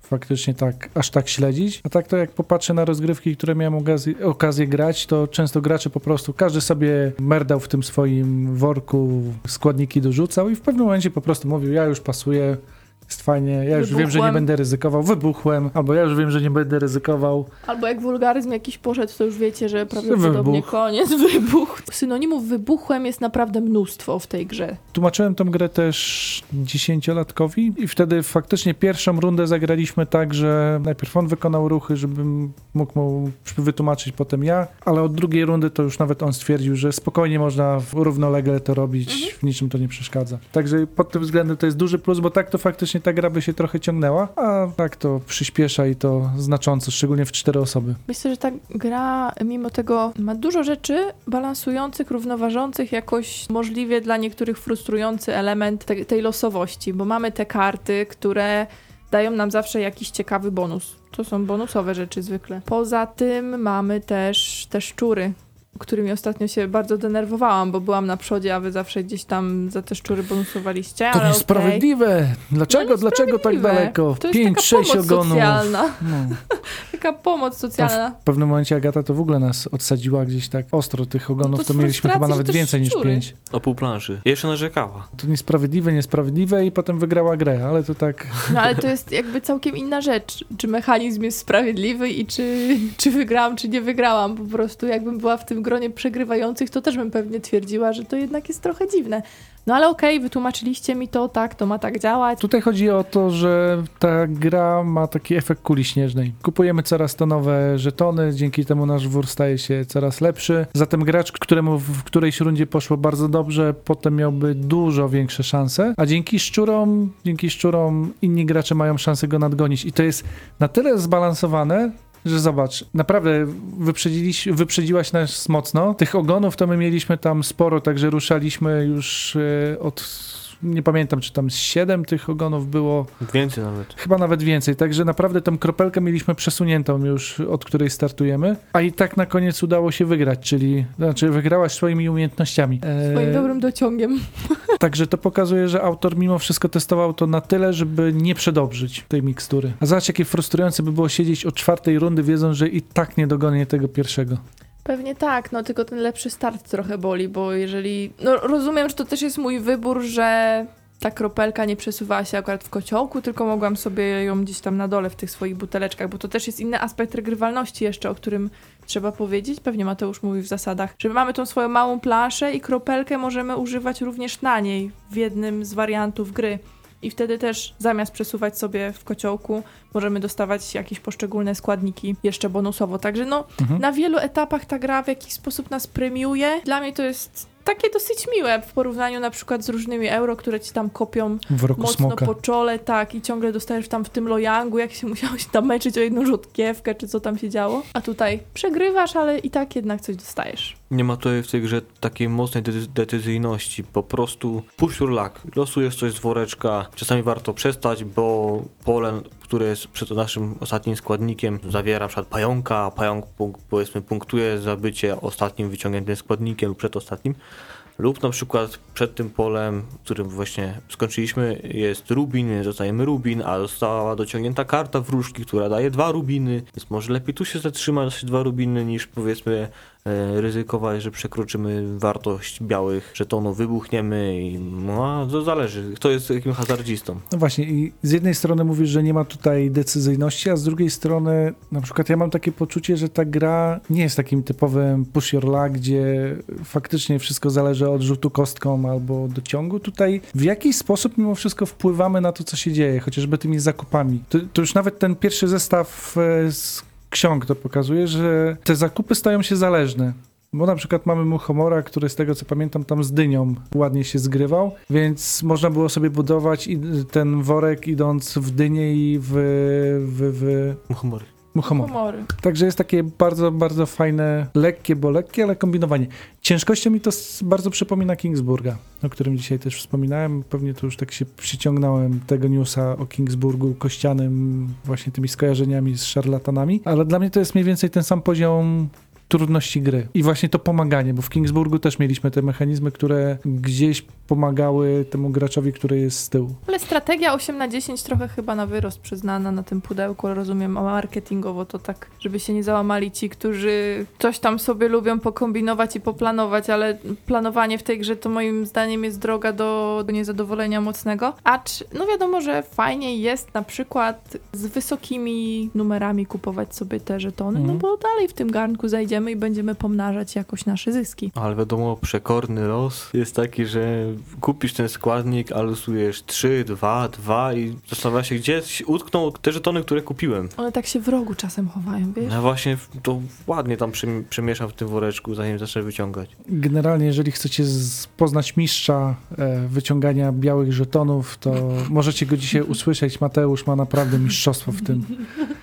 faktycznie tak, aż tak śledzić. A tak to jak popatrzę na rozgrywki, które miałem okazję, okazję grać, to często gracze po prostu, każdy sobie merdał w tym swoim worku, składniki dorzucał i w pewnym momencie po prostu mówił, ja już pasuję, jest fajnie, ja już wiem, że nie Wybuchłem. będę ryzykował, wybuchłem, albo ja już wiem, że nie będę ryzykował. Albo jak wulgaryzm jakiś poszedł, to już wiecie, że prawdopodobnie Wybuch. koniec, wybuch. Synonimów wybuchłem jest naprawdę mnóstwo w tej grze. Tłumaczyłem tą grę też dziesięciolatkowi i wtedy faktycznie pierwszą rundę zagraliśmy tak, że najpierw on wykonał ruchy, żebym mógł mu wytłumaczyć potem ja, ale od drugiej rundy to już nawet on stwierdził, że spokojnie można równolegle to robić, w niczym to nie przeszkadza. Także pod tym względem to jest duży plus, bo tak to faktycznie ta gra by się trochę ciągnęła, a tak to przyspiesza i to znacząco, szczególnie w cztery osoby. Myślę, że ta gra mimo tego ma dużo rzeczy balansujących, równoważących, jakoś możliwie dla niektórych frustrujący element te, tej losowości, bo mamy te karty, które dają nam zawsze jakiś ciekawy bonus. To są bonusowe rzeczy zwykle. Poza tym mamy też te szczury, którymi ostatnio się bardzo denerwowałam, bo byłam na przodzie, a wy zawsze gdzieś tam za te szczury bonusowaliście. To ale niesprawiedliwe! Dlaczego, No dlaczego tak daleko? To jest Pięć, taka sześć pomoc ogonów. socjalna. No. Taka pomoc socjalna. W pewnym momencie Agata to w ogóle nas odsadziła gdzieś tak ostro tych ogonów, No to to, mieliśmy chyba nawet więcej niż szczury. pięć. O pół planszy. Jeszcze narzekała. To niesprawiedliwe, niesprawiedliwe i potem wygrała grę, ale to tak... No ale to jest jakby całkiem inna rzecz, czy mechanizm jest sprawiedliwy i czy, czy wygrałam, czy nie wygrałam. Po prostu jakbym była w tym gronie przegrywających, to też bym pewnie twierdziła, że to jednak jest trochę dziwne. No ale okej, wytłumaczyliście mi to, tak, to ma tak działać. Tutaj chodzi o to, że ta gra ma taki efekt kuli śnieżnej. Kupujemy coraz to nowe żetony, dzięki temu nasz wór staje się coraz lepszy. Zatem gracz, któremu w którejś rundzie poszło bardzo dobrze, potem miałby dużo większe szanse, a dzięki szczurom, dzięki szczurom inni gracze mają szansę go nadgonić. I to jest na tyle zbalansowane, że zobacz, naprawdę wyprzedziliś, wyprzedziłaś nas mocno. Tych ogonów to my mieliśmy tam sporo, także ruszaliśmy już e, od, nie pamiętam, czy tam z 7 tych ogonów było, Więcej nawet. chyba nawet więcej, także naprawdę tą kropelkę mieliśmy przesuniętą już, od której startujemy, a i tak na koniec udało się wygrać, czyli, znaczy wygrałaś swoimi umiejętnościami. E, Swoim dobrym dociągiem. Także to pokazuje, że autor mimo wszystko testował to na tyle, żeby nie przedobrzyć tej mikstury. A zobacz, jakie frustrujące by było siedzieć od czwartej rundy, wiedząc, że i tak nie dogonię tego pierwszego. Pewnie tak, no tylko ten lepszy start trochę boli, bo jeżeli. No rozumiem, że to też jest mój wybór, że ta kropelka nie przesuwała się akurat w kociołku, tylko mogłam sobie ją gdzieś tam na dole w tych swoich buteleczkach, bo to też jest inny aspekt regrywalności jeszcze, o którym trzeba powiedzieć. Pewnie Mateusz mówi w zasadach, że my mamy tą swoją małą planszę i kropelkę możemy używać również na niej w jednym z wariantów gry. I wtedy też zamiast przesuwać sobie w kociołku, możemy dostawać jakieś poszczególne składniki jeszcze bonusowo. Także no, Mhm. na wielu etapach ta gra w jakiś sposób nas premiuje. Dla mnie to jest takie dosyć miłe w porównaniu na przykład z różnymi euro, które ci tam kopią W roku mocno smoka. po czole, tak, i ciągle dostajesz tam w tym lojangu, jak się musiałeś tam meczyć o jedną rzutkiewkę, czy co tam się działo. A tutaj przegrywasz, ale i tak jednak coś dostajesz. Nie ma tutaj w tej grze takiej mocnej de- decyzyjności. Po prostu push your luck. Losujesz coś z woreczka. Czasami warto przestać, bo pole, które jest przed naszym ostatnim składnikiem, zawiera przykład pająka, pająk powiedzmy punktuje za bycie ostatnim wyciągniętym składnikiem lub przedostatnim. Lub na przykład przed tym polem, którym właśnie skończyliśmy, jest rubin, dostajemy rubin, a została dociągnięta karta wróżki, która daje dwa rubiny, więc może lepiej tu się zatrzymać, dwa rubiny, niż powiedzmy ryzykować, że przekroczymy wartość białych żetonów, wybuchniemy i no, to zależy, kto jest jakim hazardzistą. No właśnie, i z jednej strony mówisz, że nie ma tutaj decyzyjności, a z drugiej strony, na przykład ja mam takie poczucie, że ta gra nie jest takim typowym push your luck, gdzie faktycznie wszystko zależy od rzutu kostką albo dociągu. Tutaj w jakiś sposób mimo wszystko wpływamy na to, co się dzieje, chociażby tymi zakupami. To, to już nawet ten pierwszy zestaw e, z ksiąg to pokazuje, że te zakupy stają się zależne. Bo na przykład mamy Muchomora, który z tego co pamiętam tam z dynią ładnie się zgrywał, więc można było sobie budować ten worek idąc w dynię i w, w, w Humory. Humory. Także jest takie bardzo, bardzo fajne, lekkie, bo lekkie, ale kombinowanie. Ciężkością mi to bardzo przypomina Kingsburga, o którym dzisiaj też wspominałem. Pewnie tu już tak się przyciągnąłem tego newsa o Kingsburgu kościanym, właśnie tymi skojarzeniami z szarlatanami, ale dla mnie to jest mniej więcej ten sam poziom trudności gry. I właśnie to pomaganie, bo w Kingsburgu też mieliśmy te mechanizmy, które gdzieś pomagały temu graczowi, który jest z tyłu. Ale strategia 8 na 10 trochę chyba na wyrost przyznana na tym pudełku, rozumiem, a marketingowo to tak, żeby się nie załamali ci, którzy coś tam sobie lubią pokombinować i poplanować, ale planowanie w tej grze to moim zdaniem jest droga do, do niezadowolenia mocnego. Acz, no wiadomo, że fajniej jest na przykład z wysokimi numerami kupować sobie te żetony, Mhm. no bo dalej w tym garnku zajdziemy i będziemy pomnażać jakoś nasze zyski. Ale wiadomo, przekorny los jest taki, że kupisz ten składnik, a losujesz 3, 2, 2 i zastanawiasz się, gdzie utkną te żetony, które kupiłem. One tak się w rogu czasem chowają, wiesz? No właśnie to ładnie tam przem- przemieszam w tym woreczku, zanim zacznę wyciągać. Generalnie, jeżeli chcecie poznać mistrza e, wyciągania białych żetonów, to możecie go dzisiaj usłyszeć. Mateusz ma naprawdę mistrzostwo w tym.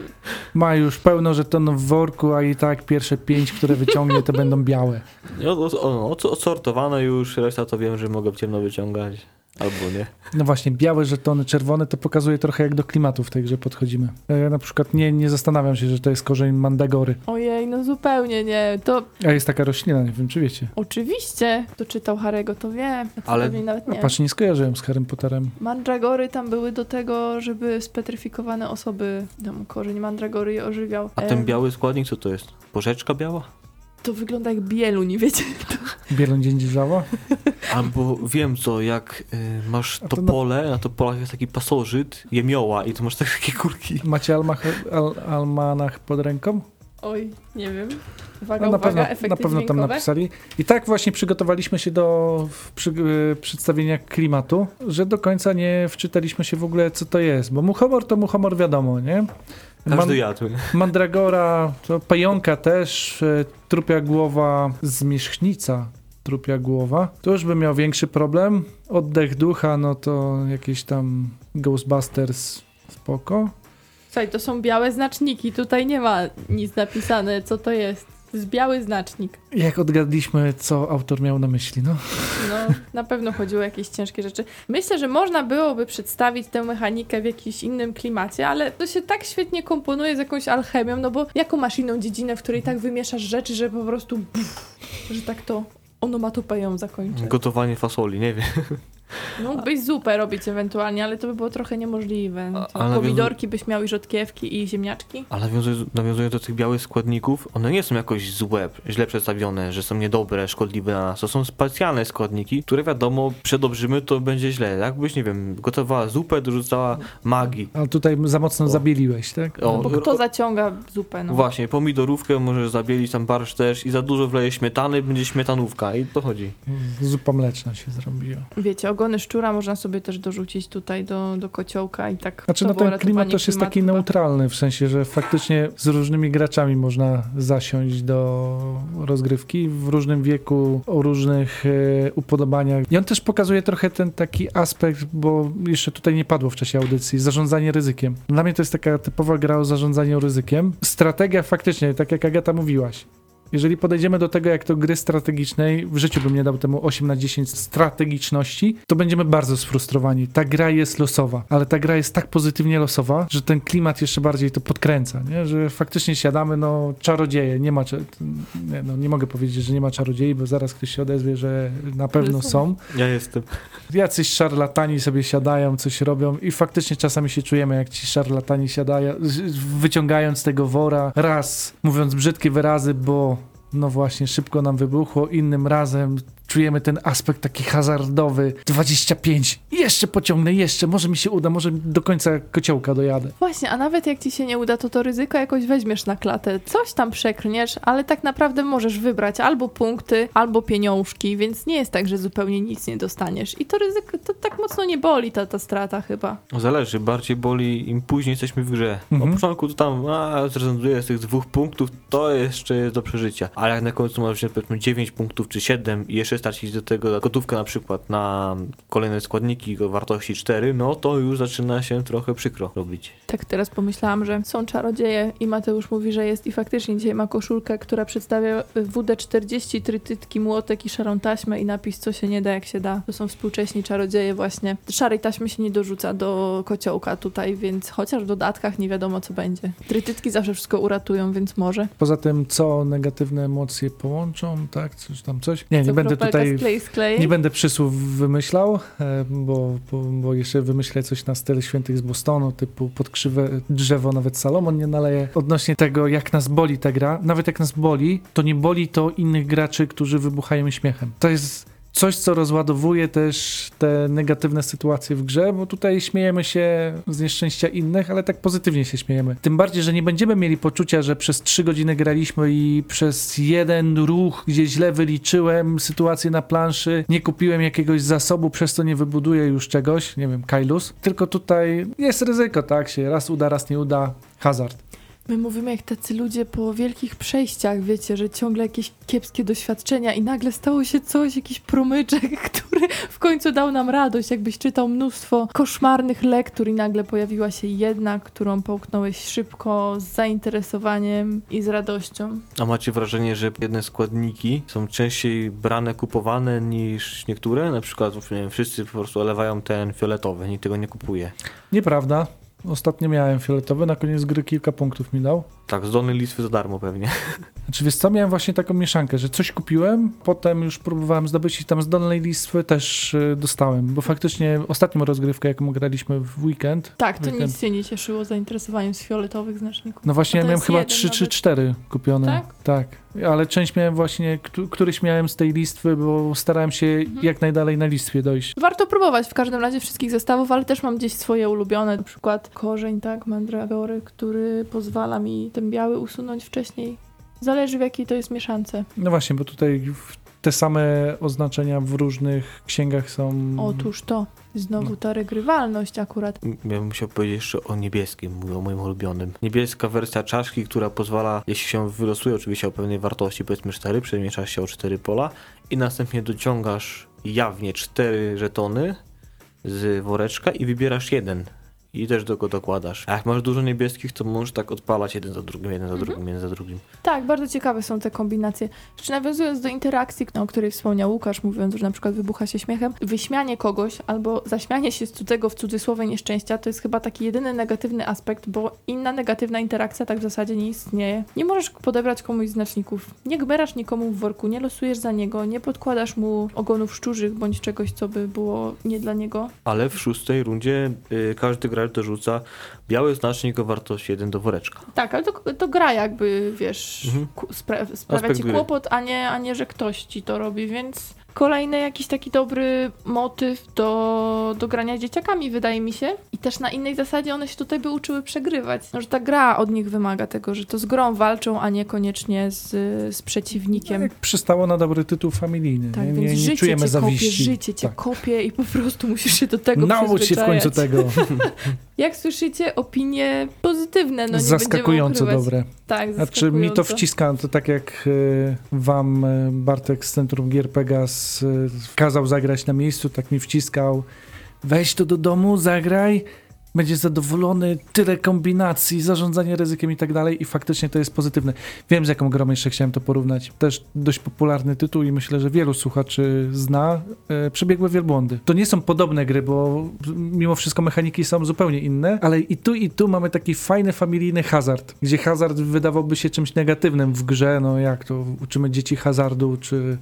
Ma już pełno żetonów w worku, a i tak pierwsze pięć, które wyciągnie, to będą białe. No, o, o, odsortowane już, reszta to wiem, że mogę ciemno wyciągać. Albo nie. No właśnie, białe żetony, czerwone to pokazuje trochę jak do klimatu w tej grze podchodzimy. E, Ja na przykład nie, nie zastanawiam się, że to jest korzeń mandagory. Ojej, no zupełnie nie. To A jest taka roślina, nie wiem czy wiecie. Oczywiście, kto czytał Harego, to wie. To Ale- pewnie nawet nie. patrz, nie skojarzyłem z Harrym Potterem. Mandragory tam były do tego, żeby spetryfikowane osoby, tam korzeń mandragory je ożywiał. A E, ten biały składnik, co to jest? Porzeczka biała? To wygląda jak bieluń, wiecie? Bielą dzień dzierżawa? Albo wiem co, jak y, masz to no- topole, na topolach jest taki pasożyt, jemioła i to masz takie kurki. Macie almach, al, almanach pod ręką? Oj, nie wiem. Uwaga, No, na, uwaga, pewno, na pewno tam napisali. I tak właśnie przygotowaliśmy się do przy, y, przedstawienia klimatu, że do końca nie wczytaliśmy się w ogóle, co to jest. Bo muchomor to muchomor wiadomo, nie? Każdy jadł. Mandragora, to pająka też, e, trupia głowa, zmierzchnica, trupia głowa. To już bym miał większy problem. Oddech ducha, no to jakieś tam Ghostbusters, spoko. Słuchaj, to są białe znaczniki. Tutaj nie ma nic napisane, co to jest. To jest biały znacznik. Jak odgadliśmy, co autor miał na myśli, no. No, na pewno chodziło o jakieś ciężkie rzeczy. Myślę, że można byłoby przedstawić tę mechanikę w jakimś innym klimacie, ale to się tak świetnie komponuje z jakąś alchemią, no bo jaką masz inną dziedzinę, w której tak wymieszasz rzeczy, że po prostu pff, że tak to onomatopeją zakończy. Gotowanie fasoli, nie wiem. No, byś zupę robić ewentualnie, ale to by było trochę niemożliwe. No Pomidorki byś miał i rzodkiewki i ziemniaczki? Ale nawiązując, nawiązując do tych białych składników, one nie są jakoś złe, źle przedstawione, że są niedobre, szkodliwe na nas. To są specjalne składniki, które wiadomo, przedobrzymy to będzie źle. Jakbyś, nie wiem, gotowała zupę, dorzucała magii. Ale tutaj za mocno O. zabiliłeś, tak? O, Bo kto zaciąga zupę, no. Właśnie, pomidorówkę możesz zabielić, tam barsz też i za dużo wleje śmietany, będzie śmietanówka i to chodzi. Zupa mleczna się zrobiła. Wiecie, ogony szczura można sobie też dorzucić tutaj do, do kociołka i tak. Znaczy, no ten klimat też jest taki chyba. neutralny, w sensie, że faktycznie z różnymi graczami można zasiąść do rozgrywki w różnym wieku, o różnych e, upodobaniach. I on też pokazuje trochę ten taki aspekt, bo jeszcze tutaj nie padło w czasie audycji, zarządzanie ryzykiem. Dla mnie to jest taka typowa gra o zarządzaniu ryzykiem. Strategia faktycznie, tak jak Agata mówiłaś, jeżeli podejdziemy do tego jak do gry strategicznej, w życiu bym nie dał temu 8 na 10 strategiczności, to będziemy bardzo sfrustrowani. Ta gra jest losowa, ale ta gra jest tak pozytywnie losowa, że ten klimat jeszcze bardziej to podkręca, nie? że faktycznie siadamy, no czarodzieje, nie ma, nie, no, nie mogę powiedzieć, że nie ma czarodziei, bo zaraz ktoś się odezwie, że na pewno są. Ja jestem. Jacyś szarlatani sobie siadają, coś robią i faktycznie czasami się czujemy, jak ci szarlatani siadają, z- wyciągając tego wora, raz mówiąc brzydkie wyrazy, bo no właśnie, szybko nam wybuchło, innym razem czujemy ten aspekt taki hazardowy, 25, jeszcze pociągnę, jeszcze, może mi się uda, może do końca kociołka dojadę. Właśnie, a nawet jak ci się nie uda, to to ryzyko jakoś weźmiesz na klatę. Coś tam przekrniesz, ale tak naprawdę możesz wybrać albo punkty, albo pieniążki, więc nie jest tak, że zupełnie nic nie dostaniesz. I to ryzyko, to tak mocno nie boli ta, ta strata chyba. Zależy, bardziej boli im później jesteśmy w grze. Mhm. Na początku to tam, a, zrezygnuję z tych dwóch punktów, to jeszcze jest do przeżycia. Ale jak na końcu masz wziąć powiedzmy 9 punktów czy 7 i jeszcze stracić do tego gotówkę na przykład na kolejne składniki o wartości 4, no to już zaczyna się trochę przykro robić. Tak teraz pomyślałam, że są czarodzieje i Mateusz mówi, że jest i faktycznie dzisiaj ma koszulkę, która przedstawia WD-40, trytytki, młotek i szarą taśmę i napis co się nie da, jak się da. To są współcześni czarodzieje właśnie. Szarej taśmy się nie dorzuca do kociołka tutaj, więc chociaż w dodatkach nie wiadomo co będzie. Trytytki zawsze wszystko uratują, więc może. Poza tym, co negatywne emocje połączą, tak, coś tam, coś. Nie, nie Co będę kropelka tutaj... Nie będę przysłów wymyślał, e, bo, bo, bo jeszcze wymyślę coś na styl świętych z Bostonu, typu pod krzywe drzewo nawet Salomon nie naleje. Odnośnie tego, jak nas boli ta gra, nawet jak nas boli, to nie boli to innych graczy, którzy wybuchają śmiechem. To jest coś, co rozładowuje też te negatywne sytuacje w grze, bo tutaj śmiejemy się z nieszczęścia innych, ale tak pozytywnie się śmiejemy. Tym bardziej, że nie będziemy mieli poczucia, że przez trzy godziny graliśmy i przez jeden ruch, gdzie źle wyliczyłem sytuację na planszy, nie kupiłem jakiegoś zasobu, przez to nie wybuduję już czegoś, nie wiem, Kailus. Tylko tutaj jest ryzyko, tak, się raz uda, raz nie uda, hazard. My mówimy jak tacy ludzie po wielkich przejściach, wiecie, że ciągle jakieś kiepskie doświadczenia i nagle stało się coś, jakiś promyczek, który w końcu dał nam radość, jakbyś czytał mnóstwo koszmarnych lektur i nagle pojawiła się jedna, którą połknąłeś szybko, z zainteresowaniem i z radością. A macie wrażenie, że jedne składniki są częściej brane, kupowane niż niektóre? Na przykład nie wiem, wszyscy po prostu olewają ten fioletowy, nikt tego nie kupuje. Nieprawda. Ostatnio miałem fioletowy, na koniec gry kilka punktów mi dał. Tak, z dolnej listwy za darmo pewnie. Znaczy wiesz co, miałem właśnie taką mieszankę, że coś kupiłem, potem już próbowałem zdobyć i tam z dolnej listwy też y, dostałem, bo faktycznie ostatnią rozgrywkę, jaką graliśmy w weekend, Tak, to Weekend. nic cię nie cieszyło zainteresowaniem z fioletowych znaczników. no właśnie A to miałem chyba jeden 3 czy nawet. 4 kupione. Tak? Tak, ale część miałem właśnie, któ- któryś miałem z tej listwy, bo starałem się Mhm. jak najdalej na listwie dojść. Warto próbować w każdym razie wszystkich zestawów, ale też mam gdzieś swoje ulubione, na przykład korzeń, tak, mandragory, który pozwala mi ten biały usunąć wcześniej. Zależy w jakiej to jest mieszance. No właśnie, bo tutaj te same oznaczenia w różnych księgach są. Otóż to. Znowu No. ta regrywalność akurat. Ja bym musiał powiedzieć jeszcze o niebieskim, mówię o moim ulubionym. Niebieska wersja czaszki, która pozwala, jeśli się wylosuje oczywiście o pewnej wartości, powiedzmy 4, przemieszasz się o 4 pola i następnie dociągasz jawnie 4 żetony z woreczka i wybierasz jeden. I też do go dokładasz. A jak masz dużo niebieskich, to możesz tak odpalać jeden za drugim, jeden za Mhm. drugim, jeden za drugim. Tak, bardzo ciekawe są te kombinacje. Jeszcze nawiązując do interakcji, o której wspomniał Łukasz, mówiąc, że na przykład wybucha się śmiechem, wyśmianie kogoś albo zaśmianie się z cudzego w cudzysłowie nieszczęścia to jest chyba taki jedyny negatywny aspekt, bo inna negatywna interakcja tak w zasadzie nie istnieje. Nie możesz podebrać komuś znaczników, nie gmerasz nikomu w worku, nie losujesz za niego, nie podkładasz mu ogonów szczurzych bądź czegoś, co by było nie dla niego. Ale w szóstej rundzie y, każdy gracz dorzuca biały znacznik o wartości 1 do woreczka. Tak, ale to, to gra jakby, wiesz, Mhm. spra- sprawia Aspekt ci gry. kłopot, a nie, a nie, że ktoś ci to robi, więc kolejny jakiś taki dobry motyw do, do grania z dzieciakami, wydaje mi się. I też na innej zasadzie one się tutaj by uczyły przegrywać. No, że ta gra od nich wymaga tego, że to z grą walczą, a niekoniecznie z, z przeciwnikiem. Jak przystało na dobry tytuł familijny. Tak, nie, więc nie, nie życie czujemy cię zawiści. kopie, życie cię Tak. kopie i po prostu musisz się do tego Naucz się w końcu tego. Jak słyszycie, opinie pozytywne, no nie Zaskakująco dobre. Tak, Znaczy mi to zaskakująco. wciska, to tak jak e, wam e, Bartek z Centrum Gier Pegas e, kazał zagrać na miejscu, tak mi wciskał weź to do domu, zagraj, będzie zadowolony, tyle kombinacji, zarządzanie ryzykiem i tak dalej i faktycznie to jest pozytywne. Wiem z jaką grą jeszcze chciałem to porównać. Też dość popularny tytuł i myślę, że wielu słuchaczy zna. E, Przebiegłe wielbłądy. To nie są podobne gry, bo mimo wszystko mechaniki są zupełnie inne, ale i tu i tu mamy taki fajny familijny hazard, gdzie hazard wydawałby się czymś negatywnym w grze, no jak to uczymy dzieci hazardu, czy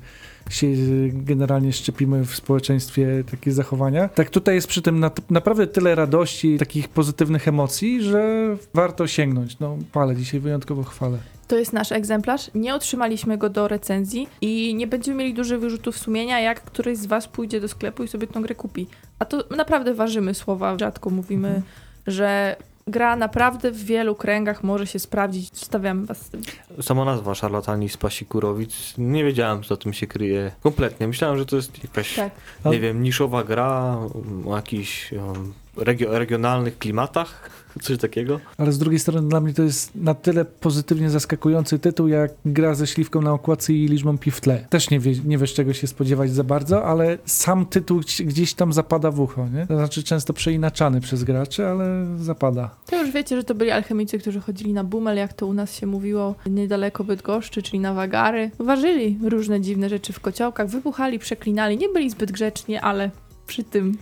się generalnie szczepimy w społeczeństwie takie zachowania. Tak tutaj jest przy tym na, naprawdę tyle radości, takich pozytywnych emocji, że warto sięgnąć. No palę dzisiaj wyjątkowo chwalę. To jest nasz egzemplarz. Nie otrzymaliśmy go do recenzji i nie będziemy mieli dużych wyrzutów sumienia, jak któryś z Was pójdzie do sklepu i sobie tą grę kupi. A to naprawdę ważymy słowa. Rzadko mówimy, Mhm. że gra naprawdę w wielu kręgach może się sprawdzić. Stawiamy Was z tym. Sama nazwa Szarlatani z Pasikurowic, nie wiedziałem, co tym się kryje kompletnie. Myślałem, że to jest jakaś, Tak. nie wiem, niszowa gra o jakichś um, regio- regionalnych klimatach, coś takiego. Ale z drugiej strony dla mnie to jest na tyle pozytywnie zaskakujący tytuł, jak gra ze śliwką na okładce i liczbą pi w tle. Też nie, wie, nie wiesz czego się spodziewać za bardzo, ale sam tytuł gdzieś- gdzieś tam zapada w ucho, nie? To znaczy często przeinaczany przez graczy, ale zapada. To już wiecie, że to byli alchemicy, którzy chodzili na bumel, jak to u nas się mówiło, niedaleko Bydgoszczy, czyli na Wagary. Ważyli różne dziwne rzeczy w kociołkach, wybuchali, przeklinali. Nie byli zbyt grzeczni, ale przy tym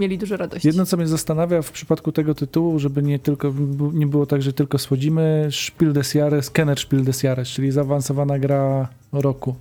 mieli dużo radości. Jedno, co mnie zastanawia w przypadku tego tytułu, żeby nie tylko nie było tak, że tylko słodzimy, Spiel des Jahres, Kenner Spiel des Jahres, czyli zaawansowana gra roku.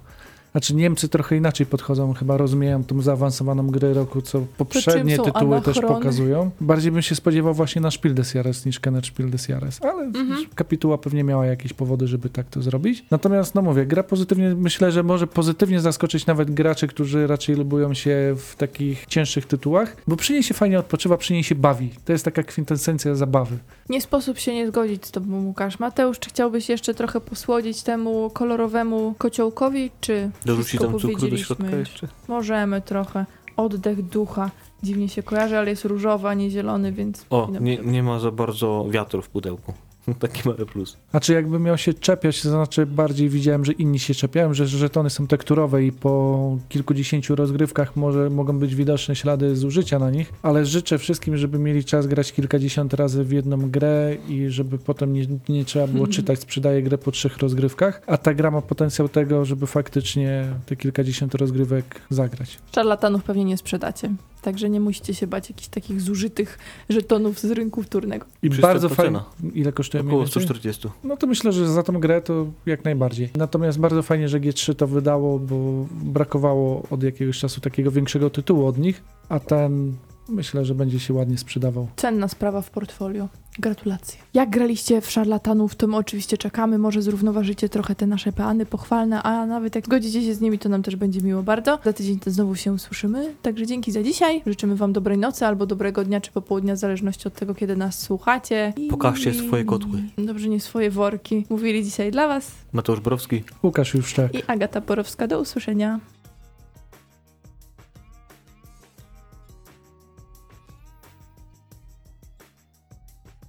Znaczy Niemcy trochę inaczej podchodzą, chyba rozumieją tą zaawansowaną grę roku, co poprzednie tytuły też anachrony? pokazują. Bardziej bym się spodziewał właśnie na Spiel des Jahres niż Kenner Spiel des Jahres, ale Mhm. kapituła pewnie miała jakieś powody, żeby tak to zrobić. Natomiast, no mówię, gra pozytywnie, myślę, że może pozytywnie zaskoczyć nawet graczy, którzy raczej lubują się w takich cięższych tytułach, bo przy niej się fajnie odpoczywa, przy niej się bawi. To jest taka kwintesencja zabawy. Nie sposób się nie zgodzić z tobą, Łukasz. Mateusz, czy chciałbyś jeszcze trochę posłodzić temu kolorowemu kociołkowi, czy Dorzuci tam cukru do środka jeszcze? Możemy trochę. Oddech ducha. Dziwnie się kojarzy, ale jest różowy, a nie zielony, więc... O, nie, nie ma za bardzo wiatru w pudełku. Taki mały plus. Znaczy, jakby miał się czepiać, to znaczy bardziej widziałem, że inni się czepiają, że żetony są tekturowe i po kilkudziesięciu rozgrywkach może mogą być widoczne ślady zużycia na nich, ale życzę wszystkim, żeby mieli czas grać kilkadziesiąt razy w jedną grę i żeby potem nie, nie trzeba było czytać, sprzedaję grę po trzech rozgrywkach, a ta gra ma potencjał tego, żeby faktycznie te kilkadziesiąt rozgrywek zagrać. Szarlatanów pewnie nie sprzedacie. Także nie musicie się bać jakichś takich zużytych żetonów z rynku wtórnego. I bardzo fajnie. Ile kosztuje Około więcej? 140. No to myślę, że za tą grę to jak najbardziej. Natomiast bardzo fajnie, że G3 to wydało, bo brakowało od jakiegoś czasu takiego większego tytułu od nich, a ten myślę, że będzie się ładnie sprzedawał. Cenna sprawa w portfolio. Gratulacje. Jak graliście w szarlatanów, to my oczywiście czekamy. Może zrównoważycie trochę te nasze peany pochwalne, a nawet jak zgodzicie się z nimi, to nam też będzie miło bardzo. Za tydzień to znowu się usłyszymy. Także dzięki za dzisiaj. Życzymy Wam dobrej nocy albo dobrego dnia czy popołudnia, w zależności od tego, kiedy nas słuchacie. I... Pokażcie swoje kotły. Dobrze, nie swoje worki. Mówili dzisiaj dla Was Mateusz Borowski. Łukasz Juszczak. i Agata Porowska. Do usłyszenia.